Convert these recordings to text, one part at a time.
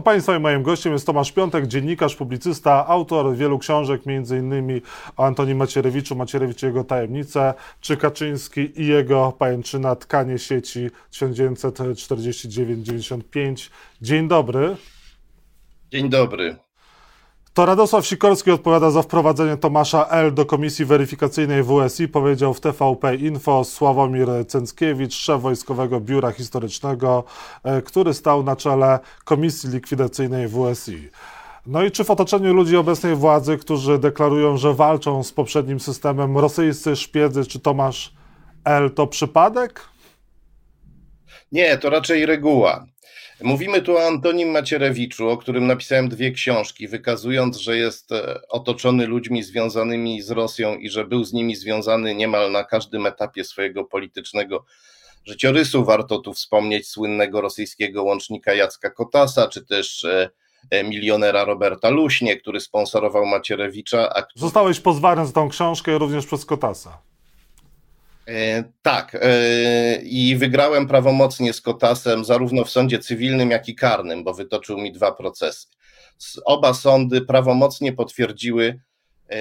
A Państwa i moim gościem jest Tomasz Piątek, dziennikarz, publicysta, autor wielu książek, m.in. o Antonim Macierewiczu, Macierewicz i jego tajemnice, czy Kaczyński i jego pajęczyna Tkanie sieci 1949-95. Dzień dobry. Dzień dobry. To Radosław Sikorski odpowiada za wprowadzenie Tomasza L. do komisji weryfikacyjnej WSI, powiedział w TVP Info Sławomir Cęckiewicz, szef Wojskowego Biura Historycznego, e, który stał na czele komisji likwidacyjnej WSI. No i czy w otoczeniu ludzi obecnej władzy, którzy deklarują, że walczą z poprzednim systemem, rosyjscy szpiedzy, czy Tomasz L. to przypadek? Nie, to raczej reguła. Mówimy tu o Antonim Macierewiczu, o którym napisałem dwie książki, wykazując, że jest e, otoczony ludźmi związanymi z Rosją i że był z nimi związany niemal na każdym etapie swojego politycznego życiorysu. Warto tu wspomnieć słynnego rosyjskiego łącznika Jacka Kotasa, czy też e, e, milionera Roberta Luśnie, który sponsorował Macierewicza. Zostałeś pozwany za tą książkę również przez Kotasa. E, tak, e, i wygrałem prawomocnie z Kotasem zarówno w sądzie cywilnym, jak i karnym, bo wytoczył mi dwa procesy. Oba sądy prawomocnie potwierdziły e,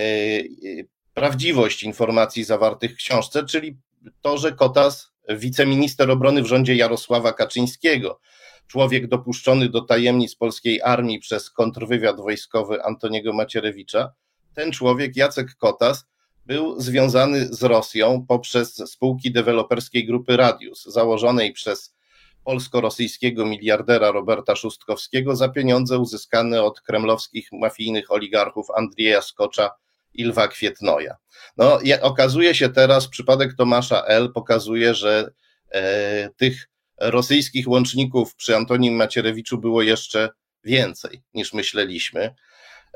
prawdziwość informacji zawartych w książce, czyli to, że Kotas, wiceminister obrony w rządzie Jarosława Kaczyńskiego, człowiek dopuszczony do tajemnic polskiej armii przez kontrwywiad wojskowy Antoniego Macierewicza, ten człowiek, Jacek Kotas, był związany z Rosją poprzez spółki deweloperskiej grupy Radius, założonej przez polsko-rosyjskiego miliardera Roberta Szustkowskiego za pieniądze uzyskane od kremlowskich mafijnych oligarchów Andrzeja Skocza i Lwa Kwietnoja. No, okazuje się teraz, przypadek Tomasza L. pokazuje, że e, tych rosyjskich łączników przy Antonim Macierewiczu było jeszcze więcej niż myśleliśmy.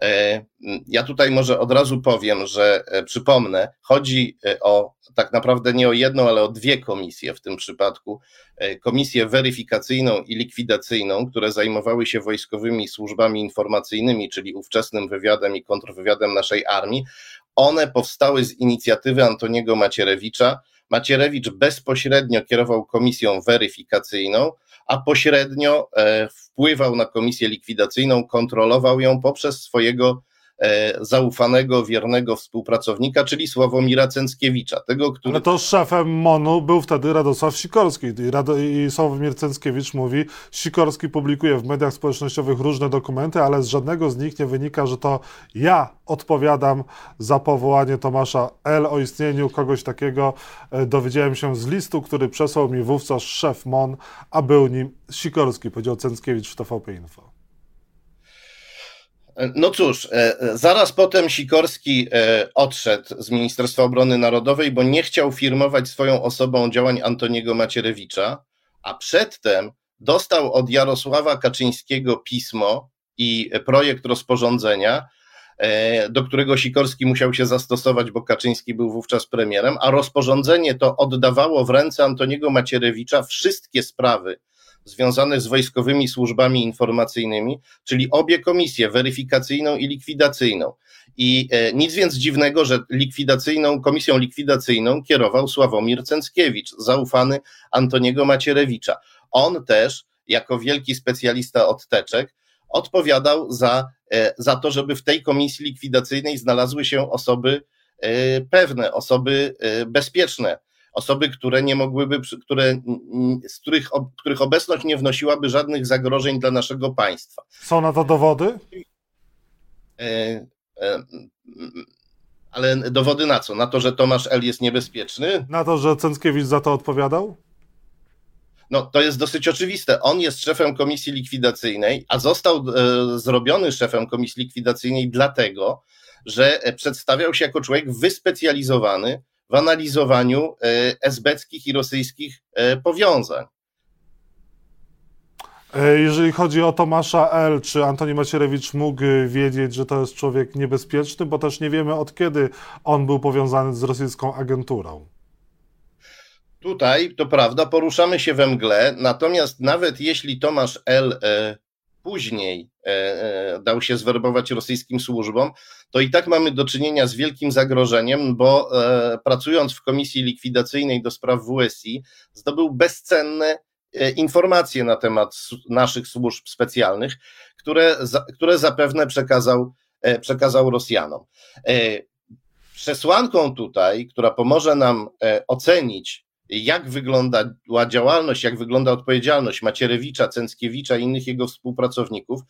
E, ja tutaj może od razu powiem, że e, przypomnę, chodzi e, o tak naprawdę nie o jedną, ale o dwie komisje w tym przypadku. Komisję weryfikacyjną i likwidacyjną, które zajmowały się wojskowymi służbami informacyjnymi, czyli ówczesnym wywiadem i kontrwywiadem naszej armii. One powstały z inicjatywy Antoniego Macierewicza. Macierewicz bezpośrednio kierował komisją weryfikacyjną, a pośrednio e, wpływał na komisję likwidacyjną, kontrolował ją poprzez swojego zaufanego, wiernego współpracownika, czyli Sławomira Cęckiewicza. Tego, który... Ale to szefem MONU był wtedy Radosław Sikorski i, Rado... i Sławomir Cęckiewicz mówi, Sikorski publikuje w mediach społecznościowych różne dokumenty, ale z żadnego z nich nie wynika, że to ja odpowiadam za powołanie Tomasza L. O istnieniu kogoś takiego e, dowiedziałem się z listu, który przesłał mi wówczas szef MON, a był nim Sikorski, powiedział Cęckiewicz w TVP Info. No cóż, e, e, zaraz potem Sikorski odszedł z Ministerstwa Obrony Narodowej, bo nie chciał firmować swoją osobą działań Antoniego Macierewicza, a przedtem dostał od Jarosława Kaczyńskiego pismo i projekt rozporządzenia, E, do którego Sikorski musiał się zastosować, bo Kaczyński był wówczas premierem, a rozporządzenie to oddawało w ręce Antoniego Macierewicza wszystkie sprawy związane z wojskowymi służbami informacyjnymi, czyli obie komisje, weryfikacyjną i likwidacyjną. I e, nic więc dziwnego, że likwidacyjną, komisją likwidacyjną kierował Sławomir Cęckiewicz, zaufany Antoniego Macierewicza. On też, jako wielki specjalista od teczek, odpowiadał za, e, za to, żeby w tej komisji likwidacyjnej znalazły się osoby e, pewne, osoby bezpieczne, osoby, które nie mogłyby, które, z których, których obecność nie wnosiłaby żadnych zagrożeń dla naszego państwa. Są na to dowody? Ale dowody na co? Na to, że Tomasz L. jest niebezpieczny? Na to, że Cęckiewicz za to odpowiadał? no to jest dosyć oczywiste. On jest szefem komisji likwidacyjnej, a został e, zrobiony szefem komisji likwidacyjnej dlatego, że przedstawiał się jako człowiek wyspecjalizowany w analizowaniu e, esbeckich i rosyjskich e, powiązań. E, jeżeli chodzi o Tomasza L., czy Antoni Macierewicz mógł wiedzieć, że to jest człowiek niebezpieczny, bo też nie wiemy od kiedy on był powiązany z rosyjską agenturą. Tutaj, to prawda, poruszamy się we mgle, natomiast nawet jeśli Tomasz L. E, później e, e, dał się zwerbować rosyjskim służbom, to i tak mamy do czynienia z wielkim zagrożeniem, bo pracując w komisji likwidacyjnej do spraw WSI, zdobył bezcenne informacje na temat naszych służb specjalnych, które, które zapewne przekazał, przekazał Rosjanom. Przesłanką tutaj, która pomoże nam ocenić, jak wyglądała działalność, jak wygląda odpowiedzialność Macierewicza, Cęckiewicza i innych jego współpracowników,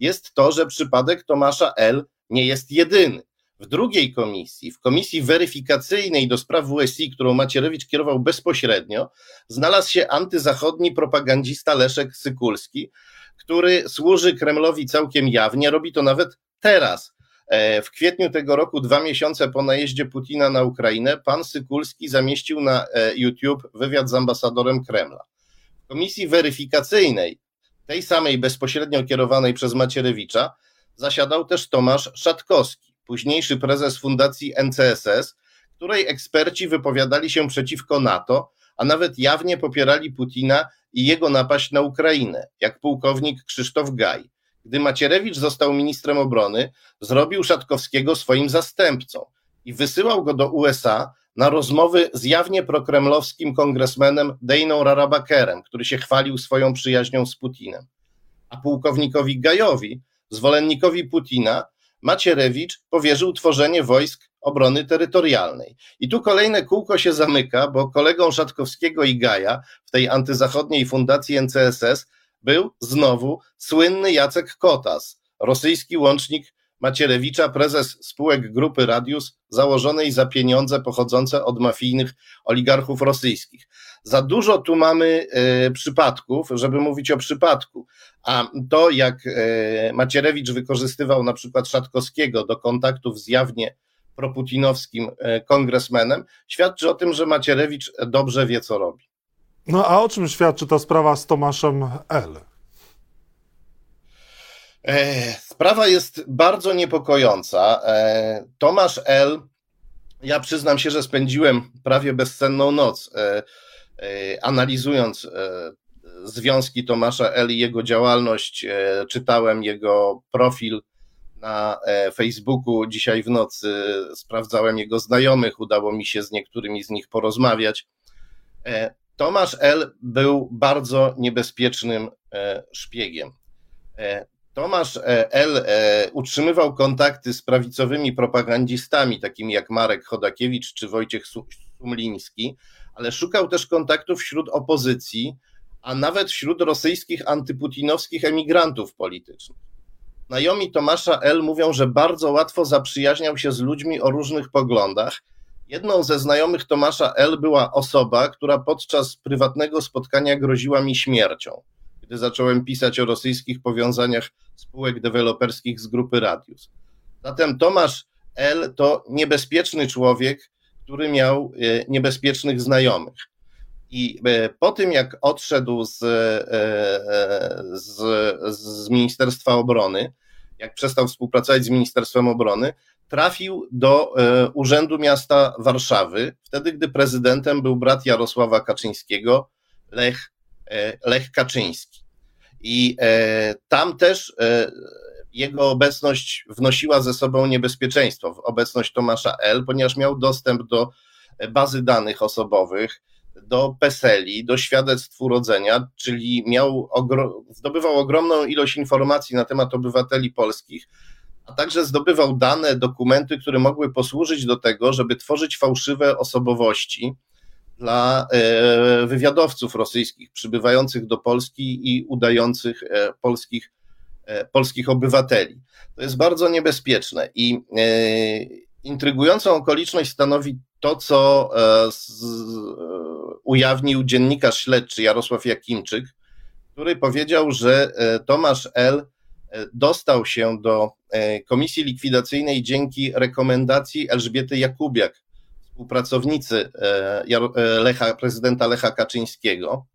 jest to, że przypadek Tomasza L. nie jest jedyny. W drugiej komisji, w komisji weryfikacyjnej do spraw WSI, którą Macierewicz kierował bezpośrednio, znalazł się antyzachodni propagandista Leszek Sykulski, który służy Kremlowi całkiem jawnie, robi to nawet teraz. E, w kwietniu tego roku, dwa miesiące po najeździe Putina na Ukrainę, pan Sykulski zamieścił na e, YouTube wywiad z ambasadorem Kremla. W komisji weryfikacyjnej, tej samej bezpośrednio kierowanej przez Macierewicza, zasiadał też Tomasz Szatkowski, późniejszy prezes fundacji NCSS, której eksperci wypowiadali się przeciwko NATO, a nawet jawnie popierali Putina i jego napaść na Ukrainę, jak pułkownik Krzysztof Gaj. Gdy Macierewicz został ministrem obrony, zrobił Szatkowskiego swoim zastępcą i wysyłał go do USA na rozmowy z jawnie prokremlowskim kongresmenem Dejną Rarabakerem, który się chwalił swoją przyjaźnią z Putinem. A pułkownikowi Gajowi, zwolennikowi Putina, Macierewicz powierzył tworzenie wojsk obrony terytorialnej. I tu kolejne kółko się zamyka, bo kolegą Szatkowskiego i Gaja w tej antyzachodniej fundacji NCSS był znowu słynny Jacek Kotas, rosyjski łącznik Macierewicza, prezes spółek grupy Radius, założonej za pieniądze pochodzące od mafijnych oligarchów rosyjskich. Za dużo tu mamy e, przypadków, żeby mówić o przypadku. A to, jak e, Macierewicz wykorzystywał na przykład Szatkowskiego do kontaktów z jawnie proputinowskim e, kongresmenem, świadczy o tym, że Macierewicz dobrze wie, co robi. No a o czym świadczy ta sprawa z Tomaszem L? E, sprawa jest bardzo niepokojąca. E, Tomasz L. Ja przyznam się, że spędziłem prawie bezsenną noc analizując związki Tomasza L. i jego działalność. Czytałem jego profil na Facebooku dzisiaj w nocy, sprawdzałem jego znajomych, udało mi się z niektórymi z nich porozmawiać. Tomasz L. był bardzo niebezpiecznym e, szpiegiem. E, Tomasz e, L. utrzymywał kontakty z prawicowymi propagandistami, takimi jak Marek Chodakiewicz czy Wojciech Sumliński, ale szukał też kontaktów wśród opozycji, a nawet wśród rosyjskich antyputinowskich emigrantów politycznych. Znajomi Tomasza L. mówią, że bardzo łatwo zaprzyjaźniał się z ludźmi o różnych poglądach Jedną ze znajomych Tomasza L. była osoba, która podczas prywatnego spotkania groziła mi śmiercią, gdy zacząłem pisać o rosyjskich powiązaniach spółek deweloperskich z grupy Radius. Zatem Tomasz L. to niebezpieczny człowiek, który miał e, niebezpiecznych znajomych. I e, po tym, jak odszedł z, e, z, z Ministerstwa Obrony, jak przestał współpracować z Ministerstwem Obrony, trafił do e, Urzędu Miasta Warszawy, wtedy gdy prezydentem był brat Jarosława Kaczyńskiego, Lech, e, Lech Kaczyński. I e, tam też jego obecność wnosiła ze sobą niebezpieczeństwo, obecność Tomasza L., ponieważ miał dostęp do bazy danych osobowych, do PESELi, do świadectw urodzenia, czyli miał zdobywał ogromną ilość informacji na temat obywateli polskich, a także zdobywał dane, dokumenty, które mogły posłużyć do tego, żeby tworzyć fałszywe osobowości dla e, wywiadowców rosyjskich przybywających do Polski i udających e, polskich, e, polskich obywateli. To jest bardzo niebezpieczne i intrygującą okoliczność stanowi to, co ujawnił dziennikarz śledczy Jarosław Jakimczyk, który powiedział, że Tomasz L dostał się do e, komisji likwidacyjnej dzięki rekomendacji Elżbiety Jakubiak, współpracownicy e, e, Lecha, prezydenta Lecha Kaczyńskiego.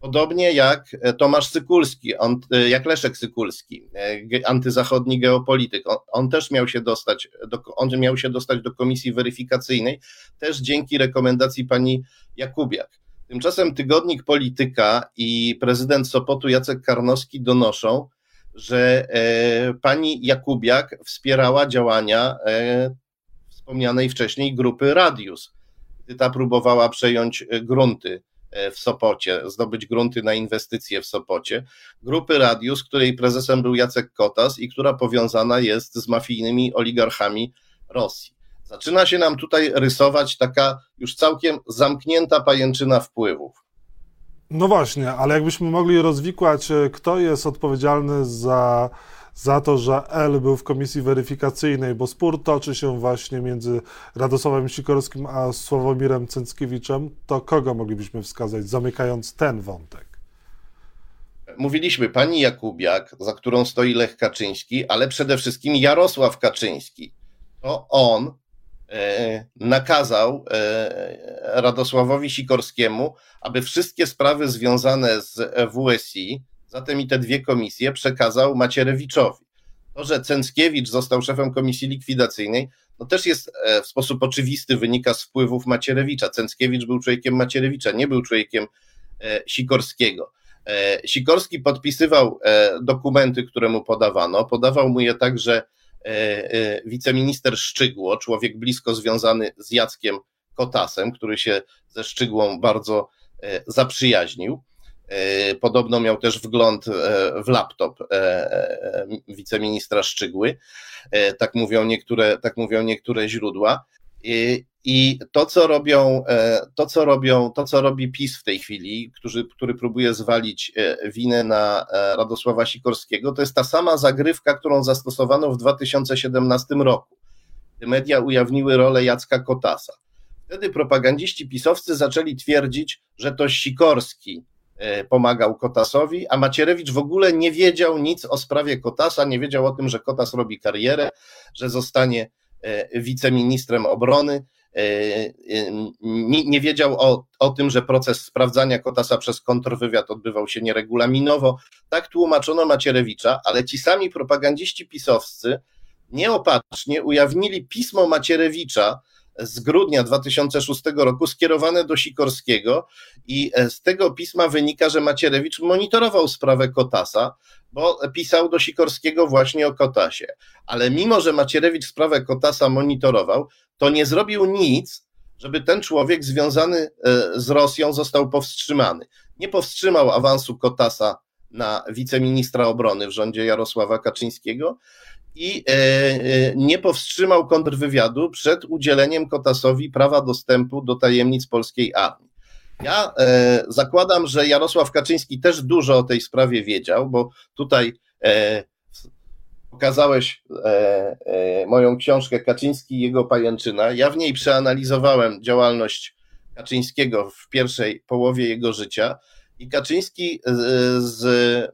Podobnie jak Tomasz Sykulski, on, jak Leszek Sykulski, antyzachodni geopolityk. On, on, też miał się dostać do, on miał się dostać do komisji weryfikacyjnej, też dzięki rekomendacji pani Jakubiak. Tymczasem tygodnik Polityka i prezydent Sopotu Jacek Karnowski donoszą, że e, pani Jakubiak wspierała działania e, wspomnianej wcześniej grupy Radius, gdy ta próbowała przejąć e, grunty w Sopocie, zdobyć grunty na inwestycje w Sopocie, grupy Radius, której prezesem był Jacek Kotas i która powiązana jest z mafijnymi oligarchami Rosji. Zaczyna się nam tutaj rysować taka już całkiem zamknięta pajęczyna wpływów. No właśnie, ale jakbyśmy mogli rozwikłać, e, kto jest odpowiedzialny za, za to, że L był w komisji weryfikacyjnej, bo spór toczy się właśnie między Radosławem Sikorskim a Sławomirem Cęckiewiczem, to kogo moglibyśmy wskazać, zamykając ten wątek? Mówiliśmy pani Jakubiak, za którą stoi Lech Kaczyński, ale przede wszystkim Jarosław Kaczyński. To on nakazał e, Radosławowi Sikorskiemu, aby wszystkie sprawy związane z WSI, zatem i te dwie komisje, przekazał Macierewiczowi. To, że Cęckiewicz został szefem komisji likwidacyjnej, no też jest e, w sposób oczywisty, wynika z wpływów Macierewicza. Cęckiewicz był człowiekiem Macierewicza, nie był człowiekiem Sikorskiego. Sikorski podpisywał dokumenty, które mu podawano. Podawał mu je także E, e, wiceminister Szczygło, człowiek blisko związany z Jackiem Kotasem, który się ze Szczygłą bardzo e, zaprzyjaźnił. Podobno miał też wgląd w laptop wiceministra Szczygły. Tak mówią niektóre, tak mówią niektóre źródła. I to, co robią, e, to, co robią, to, co robi PiS w tej chwili, który, który próbuje zwalić e, winę na e, Radosława Sikorskiego, to jest ta sama zagrywka, którą zastosowano w 2017 roku. Te media ujawniły rolę Jacka Kotasa. Wtedy propagandziści pisowscy zaczęli twierdzić, że to Sikorski pomagał Kotasowi, a Macierewicz w ogóle nie wiedział nic o sprawie Kotasa, nie wiedział o tym, że Kotas robi karierę, że zostanie wiceministrem obrony nie, nie wiedział o, o tym, że proces sprawdzania Kotasa przez kontrwywiad odbywał się nieregulaminowo. Tak tłumaczono Macierewicza, ale ci sami propagandziści pisowscy nieopatrznie ujawnili pismo Macierewicza z grudnia 2006 roku skierowane do Sikorskiego i e, z tego pisma wynika, że Macierewicz monitorował sprawę Kotasa, bo pisał do Sikorskiego właśnie o Kotasie. Ale mimo, że Macierewicz sprawę Kotasa monitorował, to nie zrobił nic, żeby ten człowiek związany e, z Rosją został powstrzymany. Nie powstrzymał awansu Kotasa na wiceministra obrony w rządzie Jarosława Kaczyńskiego i e, e, nie powstrzymał kontrwywiadu przed udzieleniem Kotasowi prawa dostępu do tajemnic polskiej armii. Ja zakładam, że Jarosław Kaczyński też dużo o tej sprawie wiedział, bo tutaj pokazałeś e, e, moją książkę Kaczyński i jego pajęczyna. Ja w niej przeanalizowałem działalność Kaczyńskiego w pierwszej połowie jego życia. I Kaczyński z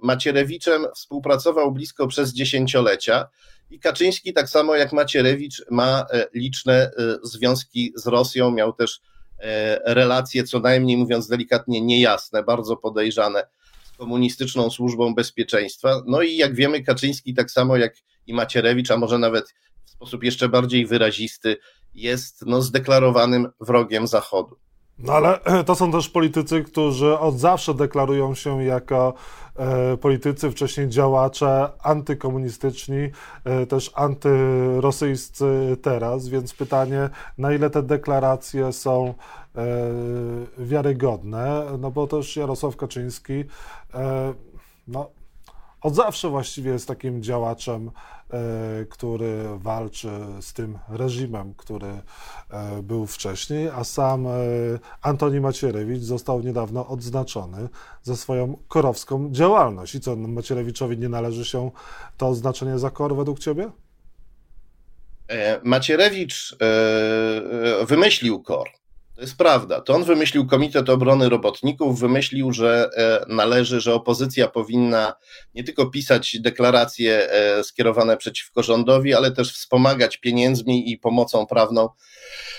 Macierewiczem współpracował blisko przez dziesięciolecia. I Kaczyński, tak samo jak Macierewicz, ma e, liczne związki z Rosją, miał też relacje, co najmniej mówiąc delikatnie, niejasne, bardzo podejrzane komunistyczną służbą bezpieczeństwa. No i jak wiemy, Kaczyński, tak samo jak i Macierewicz, a może nawet w sposób jeszcze bardziej wyrazisty, jest no, zdeklarowanym wrogiem Zachodu. No ale to są też politycy, którzy od zawsze deklarują się jako e, politycy, wcześniej działacze antykomunistyczni, e, też antyrosyjscy teraz, więc pytanie, na ile te deklaracje są e, wiarygodne, no bo też Jarosław Kaczyński e, no, od zawsze właściwie jest takim działaczem, e, który walczy z tym reżimem, który e, był wcześniej, a sam e, Antoni Macierewicz został niedawno odznaczony za swoją korowską działalność. I co, Macierewiczowi nie należy się to oznaczenie za kor według ciebie? Macierewicz wymyślił kor. To jest prawda. To on wymyślił Komitet Obrony Robotników, wymyślił, że e, należy, że opozycja powinna nie tylko pisać deklaracje e, skierowane przeciwko rządowi, ale też wspomagać pieniędzmi i pomocą prawną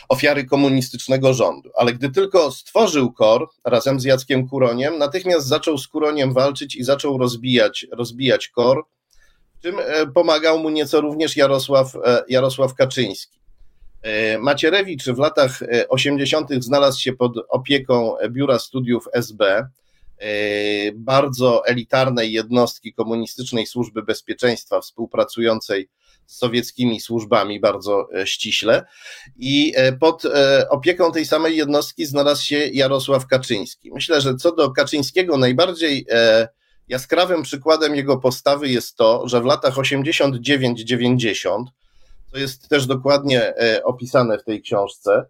ofiary komunistycznego rządu. Ale gdy tylko stworzył KOR razem z Jackiem Kuroniem, natychmiast zaczął z Kuroniem walczyć i zaczął rozbijać, rozbijać KOR, czym e, pomagał mu nieco również Jarosław, Jarosław Kaczyński. E, Macierewicz w latach 80. E, znalazł się pod opieką Biura Studiów SB. bardzo elitarnej jednostki komunistycznej służby bezpieczeństwa współpracującej z sowieckimi służbami bardzo ściśle. I pod opieką tej samej jednostki znalazł się Jarosław Kaczyński. Myślę, że co do Kaczyńskiego najbardziej jaskrawym przykładem jego postawy jest to, że w latach 89-90 to jest też dokładnie e, opisane w tej książce,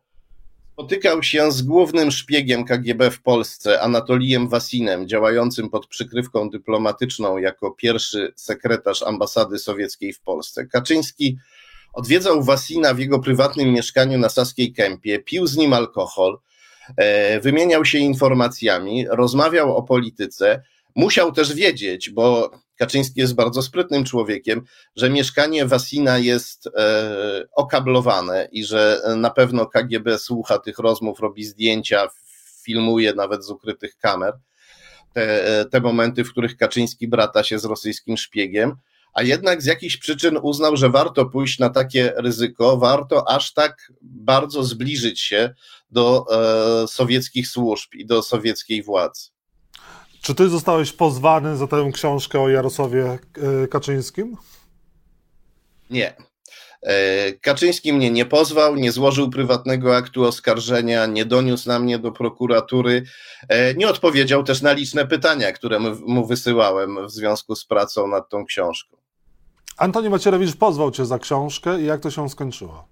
spotykał się z głównym szpiegiem KGB w Polsce, Anatolijem Wasinem, działającym pod przykrywką dyplomatyczną jako pierwszy sekretarz ambasady sowieckiej w Polsce. Kaczyński odwiedzał Wasina w jego prywatnym mieszkaniu na Saskiej Kępie, pił z nim alkohol, e, wymieniał się informacjami, rozmawiał o polityce. Musiał też wiedzieć, bo Kaczyński jest bardzo sprytnym człowiekiem, że mieszkanie Wasina jest e, okablowane i że na pewno KGB słucha tych rozmów, robi zdjęcia, filmuje nawet z ukrytych kamer te, te momenty, w których Kaczyński brata się z rosyjskim szpiegiem, a jednak z jakichś przyczyn uznał, że warto pójść na takie ryzyko, warto aż tak bardzo zbliżyć się do e, sowieckich służb i do sowieckiej władzy. Czy ty zostałeś pozwany za tę książkę o Jarosławie e, Kaczyńskim? Nie. E, Kaczyński mnie nie pozwał, nie złożył prywatnego aktu oskarżenia, nie doniósł na mnie do prokuratury, e, nie odpowiedział też na liczne pytania, które mu wysyłałem w związku z pracą nad tą książką. Antoni Macierewicz pozwał cię za książkę i jak to się skończyło?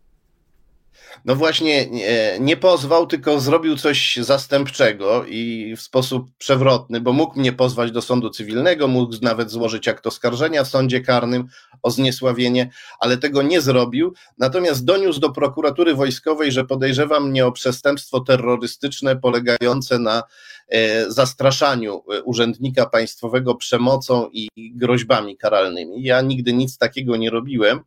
No właśnie nie, nie, pozwał, tylko zrobił coś zastępczego i w sposób przewrotny, bo mógł mnie pozwać do sądu cywilnego, mógł nawet złożyć akt oskarżenia w sądzie karnym o zniesławienie, ale tego nie zrobił. Natomiast doniósł do prokuratury wojskowej, że podejrzewa mnie o przestępstwo terrorystyczne polegające na e, zastraszaniu e, urzędnika państwowego przemocą i groźbami karalnymi. Ja nigdy nic takiego nie robiłem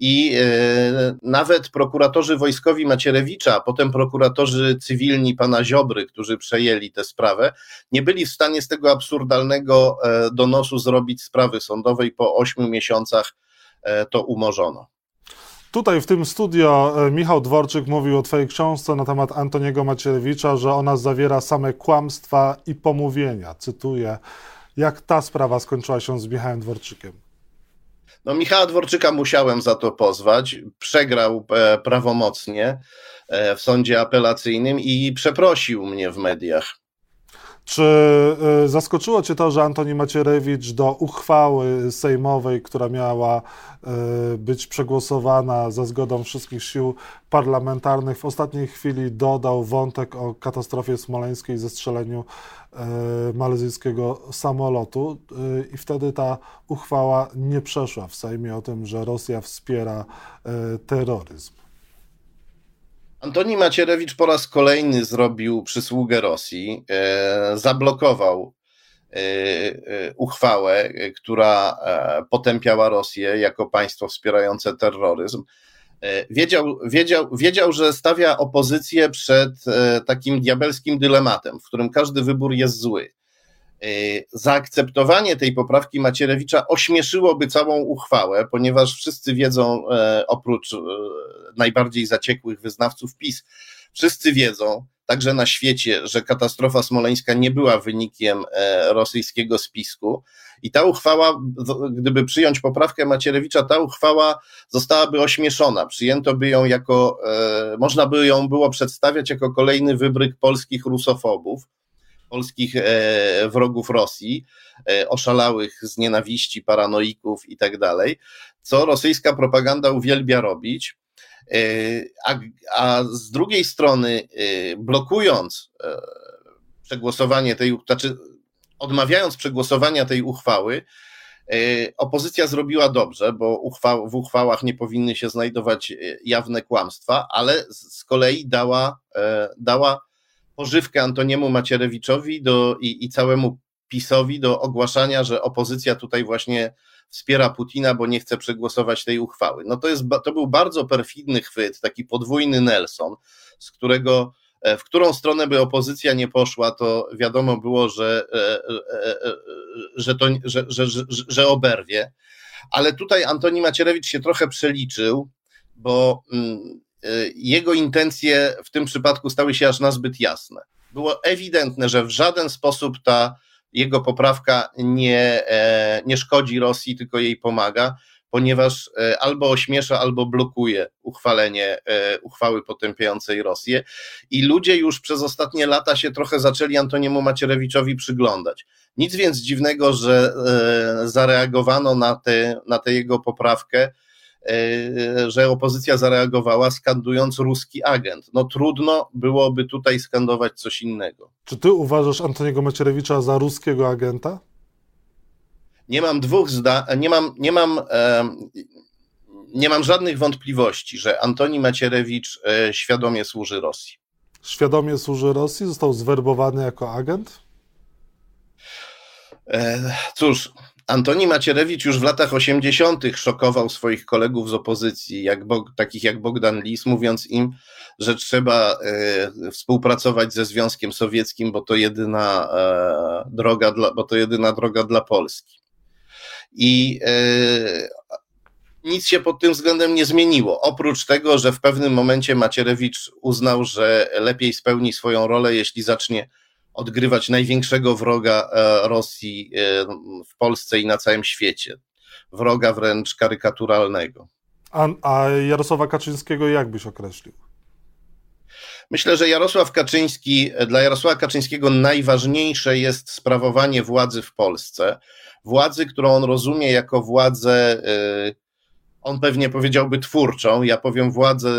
i e, nawet prokuratorzy wojskowi Macierewicza, a potem prokuratorzy cywilni pana Ziobry, którzy przejęli tę sprawę, nie byli w stanie z tego absurdalnego e, donosu zrobić sprawy sądowej. Po ośmiu miesiącach e, to umorzono. Tutaj w tym studio Michał Dworczyk mówił o Twojej książce na temat Antoniego Macierewicza, że ona zawiera same kłamstwa i pomówienia. Cytuję. Jak ta sprawa skończyła się z Michałem Dworczykiem? No, Michała Dworczyka musiałem za to pozwać. Przegrał e, prawomocnie e, w sądzie apelacyjnym i przeprosił mnie w mediach. Czy e, zaskoczyło Cię to, że Antoni Macierewicz do uchwały sejmowej, która miała e, być przegłosowana za zgodą wszystkich sił parlamentarnych, w ostatniej chwili dodał wątek o katastrofie smoleńskiej, zestrzeleniu e, malezyjskiego samolotu i wtedy ta uchwała nie przeszła w Sejmie o tym, że Rosja wspiera terroryzm? Antoni Macierewicz po raz kolejny zrobił przysługę Rosji, e, zablokował e, e, uchwałę, która potępiała Rosję jako państwo wspierające terroryzm. Wiedział, wiedział, wiedział, że stawia opozycję przed takim diabelskim dylematem, w którym każdy wybór jest zły. Zaakceptowanie tej poprawki Macierewicza ośmieszyłoby całą uchwałę, ponieważ wszyscy wiedzą, oprócz najbardziej zaciekłych wyznawców PiS. Wszyscy wiedzą, także na świecie, że katastrofa smoleńska nie była wynikiem e, rosyjskiego spisku. I ta uchwała, gdyby przyjąć poprawkę Macierewicza, ta uchwała zostałaby ośmieszona. Przyjęto by ją jako, e, można by ją było przedstawiać jako kolejny wybryk polskich rusofobów, polskich e, wrogów Rosji, oszalałych z nienawiści, paranoików i tak dalej, co rosyjska propaganda uwielbia robić. E, a, a z drugiej strony, e, blokując e, przegłosowanie tej, znaczy odmawiając przegłosowania tej uchwały, opozycja zrobiła dobrze, bo w uchwałach nie powinny się znajdować jawne kłamstwa, ale z kolei dała, dała pożywkę Antoniemu Macierewiczowi do, i, i całemu PiSowi do ogłaszania, że opozycja tutaj właśnie wspiera Putina, bo nie chce przegłosować tej uchwały. No to, jest, to był bardzo perfidny chwyt, taki podwójny Nelson, z którego e, w którą stronę by opozycja nie poszła, to wiadomo było, że, e, e, że, to, że, że, że, że oberwie. Ale tutaj Antoni Macierewicz się trochę przeliczył, bo mm, jego intencje w tym przypadku stały się aż nazbyt jasne. było ewidentne, że w żaden sposób ta jego poprawka nie, e, nie szkodzi Rosji, tylko jej pomaga, ponieważ e, albo ośmiesza, albo blokuje uchwalenie e, uchwały potępiającej Rosję. I ludzie już przez ostatnie lata się trochę zaczęli Antoniemu Macierewiczowi przyglądać. Nic więc dziwnego, że zareagowano na tę na te jego poprawkę że opozycja zareagowała skandując ruski agent. No trudno byłoby tutaj skandować coś innego. Czy ty uważasz Antoniego Macierewicza za ruskiego agenta? Nie mam dwóch zdań, nie mam, nie mam, nie mam żadnych wątpliwości, że Antoni Macierewicz e, świadomie służy Rosji. Świadomie służy Rosji? Został zwerbowany jako agent? E, cóż, Antoni Macierewicz już w latach 80. szokował swoich kolegów z opozycji, jak takich jak Bogdan Lis, mówiąc im, że trzeba e, współpracować ze Związkiem Sowieckim, bo to jedyna e, droga dla, bo to jedyna droga dla Polski. I e, nic się pod tym względem nie zmieniło. Oprócz tego, że w pewnym momencie Macierewicz uznał, że lepiej spełni swoją rolę, jeśli zacznie odgrywać największego wroga e, Rosji e, w Polsce i na całym świecie. Wroga wręcz karykaturalnego. A, a Jarosława Kaczyńskiego jak byś określił? Myślę, że Jarosław Kaczyński, dla Jarosława Kaczyńskiego najważniejsze jest sprawowanie władzy w Polsce. Władzy, którą on rozumie jako władzę, e, on pewnie powiedziałby twórczą, ja powiem władzę,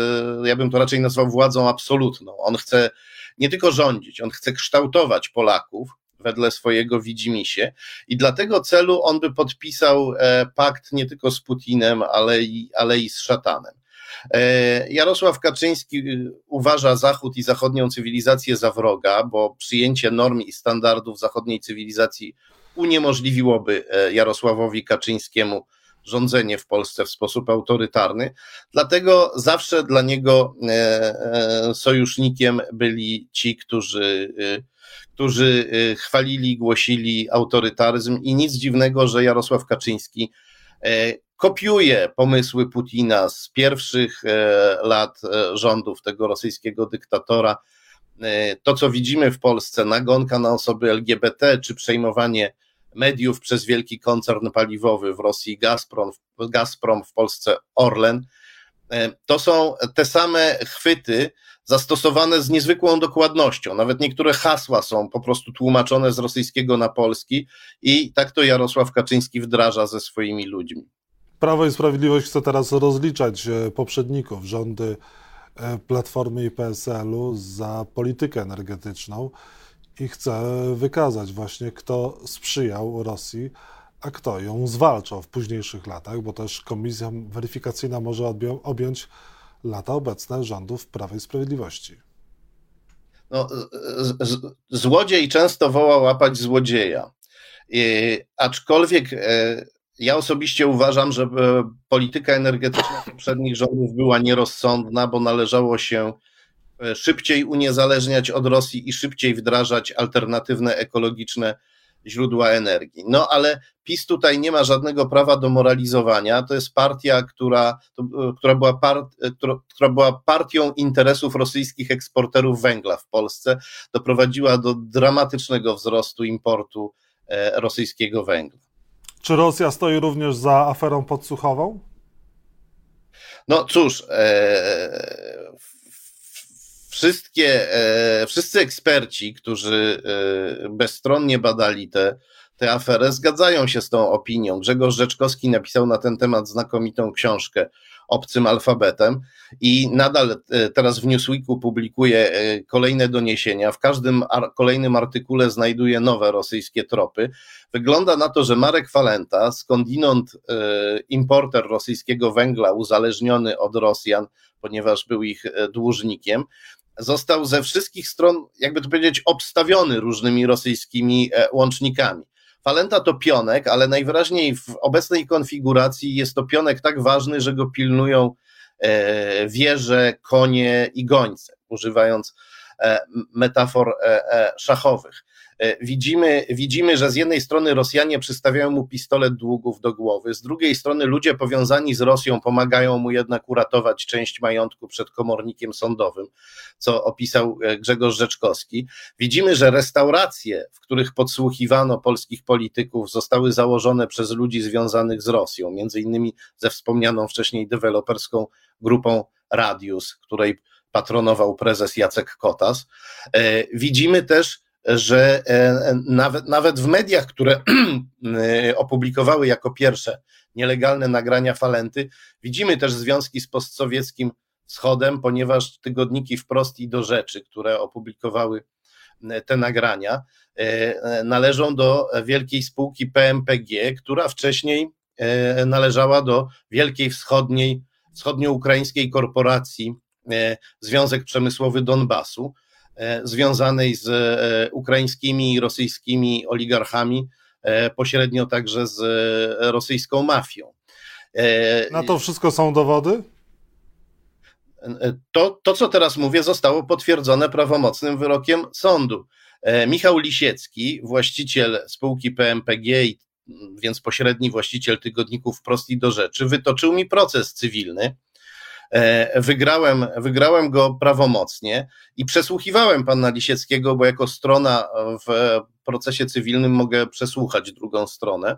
ja bym to raczej nazwał władzą absolutną. On chce nie tylko rządzić, on chce kształtować Polaków wedle swojego widzimisię i dla tego celu on by podpisał e, pakt nie tylko z Putinem, ale i, ale i z szatanem. E, Jarosław Kaczyński y, uważa Zachód i zachodnią cywilizację za wroga, bo przyjęcie norm i standardów zachodniej cywilizacji uniemożliwiłoby e, Jarosławowi Kaczyńskiemu rządzenie w Polsce w sposób autorytarny. Dlatego zawsze dla niego e, e, sojusznikiem byli ci, którzy, e, którzy chwalili, głosili autorytaryzm i nic dziwnego, że Jarosław Kaczyński kopiuje pomysły Putina z pierwszych lat rządów tego rosyjskiego dyktatora. To, co widzimy w Polsce, nagonka na osoby LGBT, czy przejmowanie mediów przez wielki koncern paliwowy w Rosji Gazprom, Gazprom w Polsce Orlen. E, to są te same chwyty zastosowane z niezwykłą dokładnością. Nawet niektóre hasła są po prostu tłumaczone z rosyjskiego na polski i tak to Jarosław Kaczyński wdraża ze swoimi ludźmi. Prawo i Sprawiedliwość chce teraz rozliczać e, poprzedników, rządy e, Platformy i PSL-u za politykę energetyczną i chce wykazać właśnie, kto sprzyjał Rosji, a kto ją zwalczał w późniejszych latach, bo też komisja weryfikacyjna może objąć lata obecne rządów Prawa i Sprawiedliwości. No, złodziej często woła łapać złodzieja. I, aczkolwiek e, ja osobiście uważam, że e, polityka energetyczna poprzednich rządów była nierozsądna, bo należało się szybciej uniezależniać od Rosji i szybciej wdrażać alternatywne ekologiczne źródła energii. No ale PiS tutaj nie ma żadnego prawa do moralizowania. To jest partia, która, e, która, była, part, e, która, która była partią interesów rosyjskich eksporterów węgla w Polsce. Doprowadziła do dramatycznego wzrostu importu rosyjskiego węgla. Czy Rosja stoi również za aferą podsłuchową? No cóż, e, wszystkie, e, wszyscy eksperci, którzy e, bezstronnie badali tę te, te aferę, zgadzają się z tą opinią. Grzegorz Rzeczkowski napisał na ten temat znakomitą książkę obcym alfabetem i nadal e, teraz w Newsweeku publikuje kolejne doniesienia. W każdym kolejnym artykule znajduje nowe rosyjskie tropy. Wygląda na to, że Marek Falenta, skądinąd importer rosyjskiego węgla uzależniony od Rosjan, ponieważ był ich dłużnikiem, został ze wszystkich stron, jakby to powiedzieć, obstawiony różnymi rosyjskimi e, łącznikami. Falenta to pionek, ale najwyraźniej w obecnej konfiguracji jest to pionek tak ważny, że go pilnują e, wieże, konie i gońce, używając metafor szachowych. Widzimy, widzimy, że z jednej strony Rosjanie przystawiają mu pistolet długów do głowy, z drugiej strony ludzie powiązani z Rosją pomagają mu jednak uratować część majątku przed komornikiem sądowym, co opisał Grzegorz Rzeczkowski. Widzimy, że restauracje, w których podsłuchiwano polskich polityków, zostały założone przez ludzi związanych z Rosją, między innymi ze wspomnianą wcześniej deweloperską grupą Radius, której patronował prezes Jacek Kotas. E, widzimy też, że e, nawet, nawet w mediach, które e, opublikowały jako pierwsze nielegalne nagrania Falenty, widzimy też związki z postsowieckim wschodem, ponieważ tygodniki wprost i do rzeczy, które opublikowały te nagrania, należą do wielkiej spółki PMPG, która wcześniej E, należała do wielkiej wschodniej, wschodnioukraińskiej korporacji e, Związek Przemysłowy Donbasu, e, związanej z ukraińskimi i rosyjskimi oligarchami, pośrednio także z rosyjską mafią. Na to wszystko są dowody? To, to, co teraz mówię, zostało potwierdzone prawomocnym wyrokiem sądu. Michał Lisiecki, właściciel spółki PMPG i więc pośredni właściciel tygodników Prost i do rzeczy, wytoczył mi proces cywilny. E, wygrałem, wygrałem go prawomocnie i przesłuchiwałem pana Lisieckiego, bo jako strona w procesie cywilnym mogę przesłuchać drugą stronę.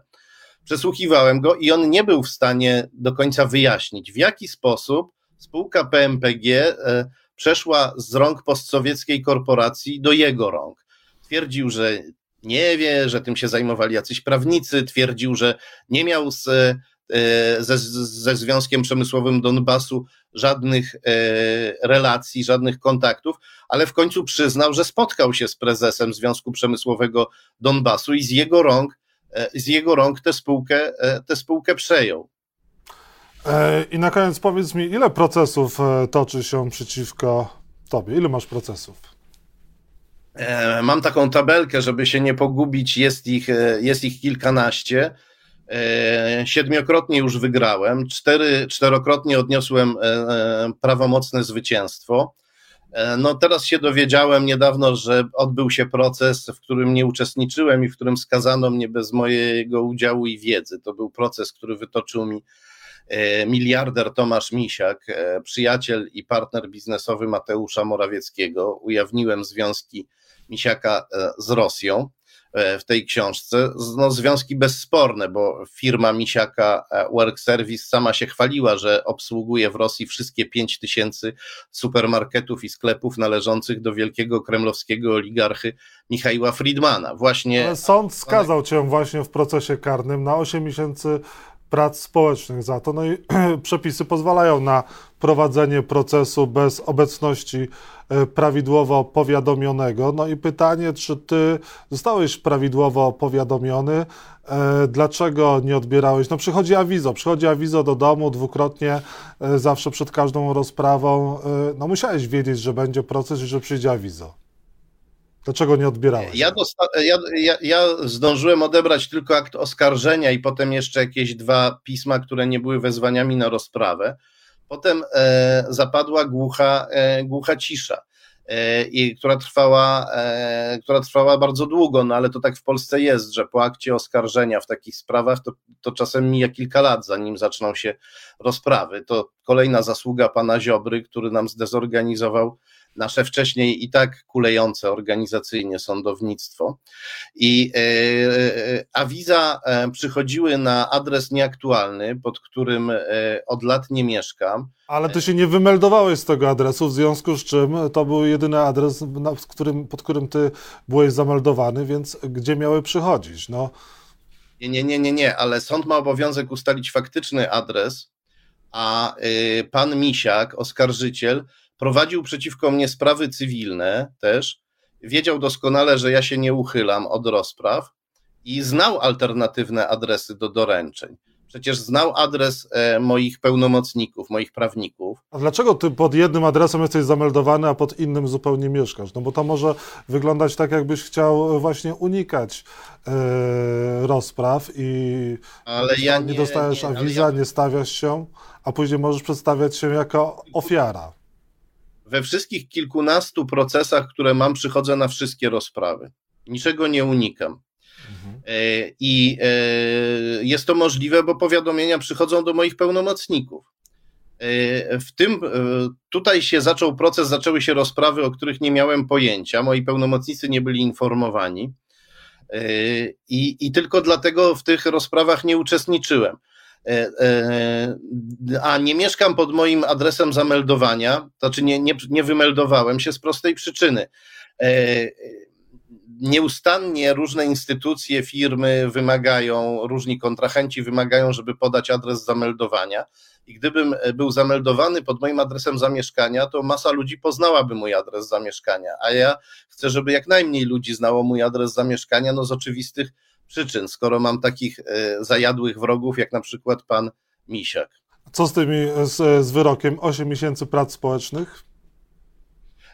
Przesłuchiwałem go i on nie był w stanie do końca wyjaśnić, w jaki sposób spółka PMPG e, przeszła z rąk postsowieckiej korporacji do jego rąk. Twierdził, że nie wie, że tym się zajmowali jacyś prawnicy, twierdził, że nie miał z, ze, ze Związkiem Przemysłowym Donbasu żadnych e, relacji, żadnych kontaktów, ale w końcu przyznał, że spotkał się z prezesem Związku Przemysłowego Donbasu i z jego rąk, e, z jego rąk tę spółkę, tę spółkę przejął. I na koniec powiedz mi, ile procesów toczy się przeciwko tobie? Ile masz procesów? E, mam taką tabelkę, żeby się nie pogubić, jest ich, e, jest ich kilkanaście. E, siedmiokrotnie już wygrałem, cztery, czterokrotnie odniosłem prawomocne zwycięstwo. No teraz się dowiedziałem niedawno, że odbył się proces, w którym nie uczestniczyłem i w którym skazano mnie bez mojego udziału i wiedzy. To był proces, który wytoczył mi miliarder Tomasz Misiak, przyjaciel i partner biznesowy Mateusza Morawieckiego. Ujawniłem związki Misiaka e, z Rosją e, w tej książce. No, związki bezsporne, bo firma Misiaka e, Work Service sama się chwaliła, że obsługuje w Rosji wszystkie 5 tysięcy supermarketów i sklepów należących do wielkiego kremlowskiego oligarchy Michaiła Friedmana. Właśnie. Sąd skazał cię właśnie w procesie karnym na 8 miesięcy prac społecznych za to. No i przepisy pozwalają na prowadzenie procesu bez obecności e, prawidłowo powiadomionego. No i pytanie, czy ty zostałeś prawidłowo powiadomiony? E, dlaczego nie odbierałeś? No przychodzi awizo, przychodzi awizo do domu dwukrotnie, e, zawsze przed każdą rozprawą. No musiałeś wiedzieć, że będzie proces i że przyjdzie awizo. Dlaczego nie odbierałeś? Ja, ja, ja, ja, zdążyłem odebrać tylko akt oskarżenia i potem jeszcze jakieś dwa pisma, które nie były wezwaniami na rozprawę. Potem e, zapadła głucha, e, głucha cisza, e, i, która, trwała, która trwała bardzo długo, no ale to tak w Polsce jest, że po akcie oskarżenia w takich sprawach to, to czasem mija kilka lat, zanim zaczną się rozprawy. To kolejna zasługa pana Ziobry, który nam zdezorganizował nasze wcześniej i tak kulejące organizacyjnie sądownictwo. I e, e, awiza e, przychodziły na adres nieaktualny, pod którym od lat nie mieszkam. Ale ty się nie wymeldowałeś z tego adresu, w związku z czym to był jedyny adres, którym, pod którym ty byłeś zameldowany, więc gdzie miały przychodzić? No. Nie, nie, nie, nie, nie, ale sąd ma obowiązek ustalić faktyczny adres, a y, pan Misiak, oskarżyciel, prowadził przeciwko mnie sprawy cywilne też, wiedział doskonale, że ja się nie uchylam od rozpraw i znał alternatywne adresy do doręczeń. Przecież znał adres e, moich pełnomocników, moich prawników. A dlaczego ty pod jednym adresem jesteś zameldowany, a pod innym zupełnie mieszkasz? No bo to może wyglądać tak, jakbyś chciał właśnie unikać e, rozpraw i ale ja nie, nie dostajesz awiza, ja... nie stawiasz się, a później możesz przedstawiać się jako ofiara. We wszystkich kilkunastu procesach, które mam, przychodzę na wszystkie rozprawy. Niczego nie unikam. Mhm. E, I e, jest to możliwe, bo powiadomienia przychodzą do moich pełnomocników. E, w tym tutaj się zaczął proces, zaczęły się rozprawy, o których nie miałem pojęcia. Moi pełnomocnicy nie byli informowani. I, I tylko dlatego w tych rozprawach nie uczestniczyłem. A nie mieszkam pod moim adresem zameldowania, znaczy nie, nie, nie wymeldowałem się z prostej przyczyny nieustannie różne instytucje, firmy wymagają, różni kontrahenci wymagają, żeby podać adres zameldowania. I gdybym był zameldowany pod moim adresem zamieszkania, to masa ludzi poznałaby mój adres zamieszkania, a ja chcę, żeby jak najmniej ludzi znało mój adres zamieszkania, no z oczywistych przyczyn, skoro mam takich e, zajadłych wrogów, jak na przykład pan Misiak. Co z tymi, z, z wyrokiem 8 miesięcy prac społecznych?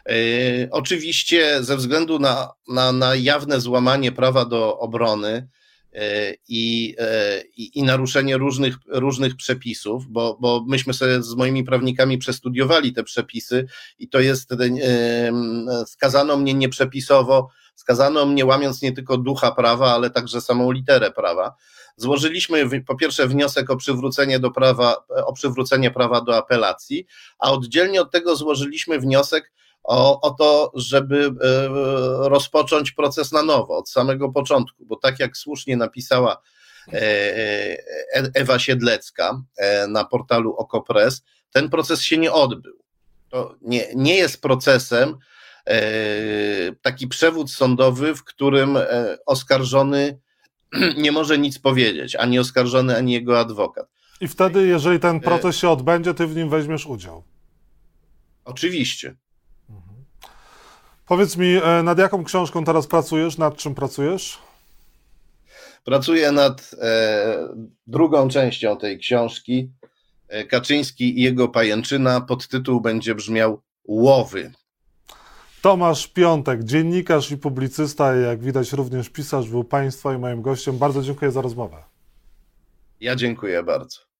E, oczywiście ze względu na, na, na jawne złamanie prawa do obrony e, i, i, i, naruszenie różnych, różnych przepisów, bo, bo myśmy sobie z moimi prawnikami przestudiowali te przepisy i to jest, skazano mnie nieprzepisowo, skazano mnie łamiąc nie tylko ducha prawa, ale także samą literę prawa. Złożyliśmy po pierwsze wniosek o przywrócenie do prawa, o przywrócenie prawa do apelacji, a oddzielnie od tego złożyliśmy wniosek o, o to, żeby e, rozpocząć proces na nowo, od samego początku, bo tak jak słusznie napisała e, e, Ewa Siedlecka na portalu Okopres, ten proces się nie odbył. To nie, nie jest procesem taki przewód sądowy, w którym oskarżony nie może nic powiedzieć, ani oskarżony, ani jego adwokat. I wtedy, jeżeli ten proces się odbędzie, ty w nim weźmiesz udział. Oczywiście. Powiedz mi, e, nad jaką książką teraz pracujesz? Nad czym pracujesz? Pracuję nad e, drugą częścią tej książki. E, Kaczyński i jego pajęczyna. Podtytuł będzie brzmiał Łowy. Tomasz Piątek, dziennikarz i publicysta, jak widać również pisarz, był Państwa i moim gościem. Bardzo dziękuję za rozmowę. Ja dziękuję bardzo.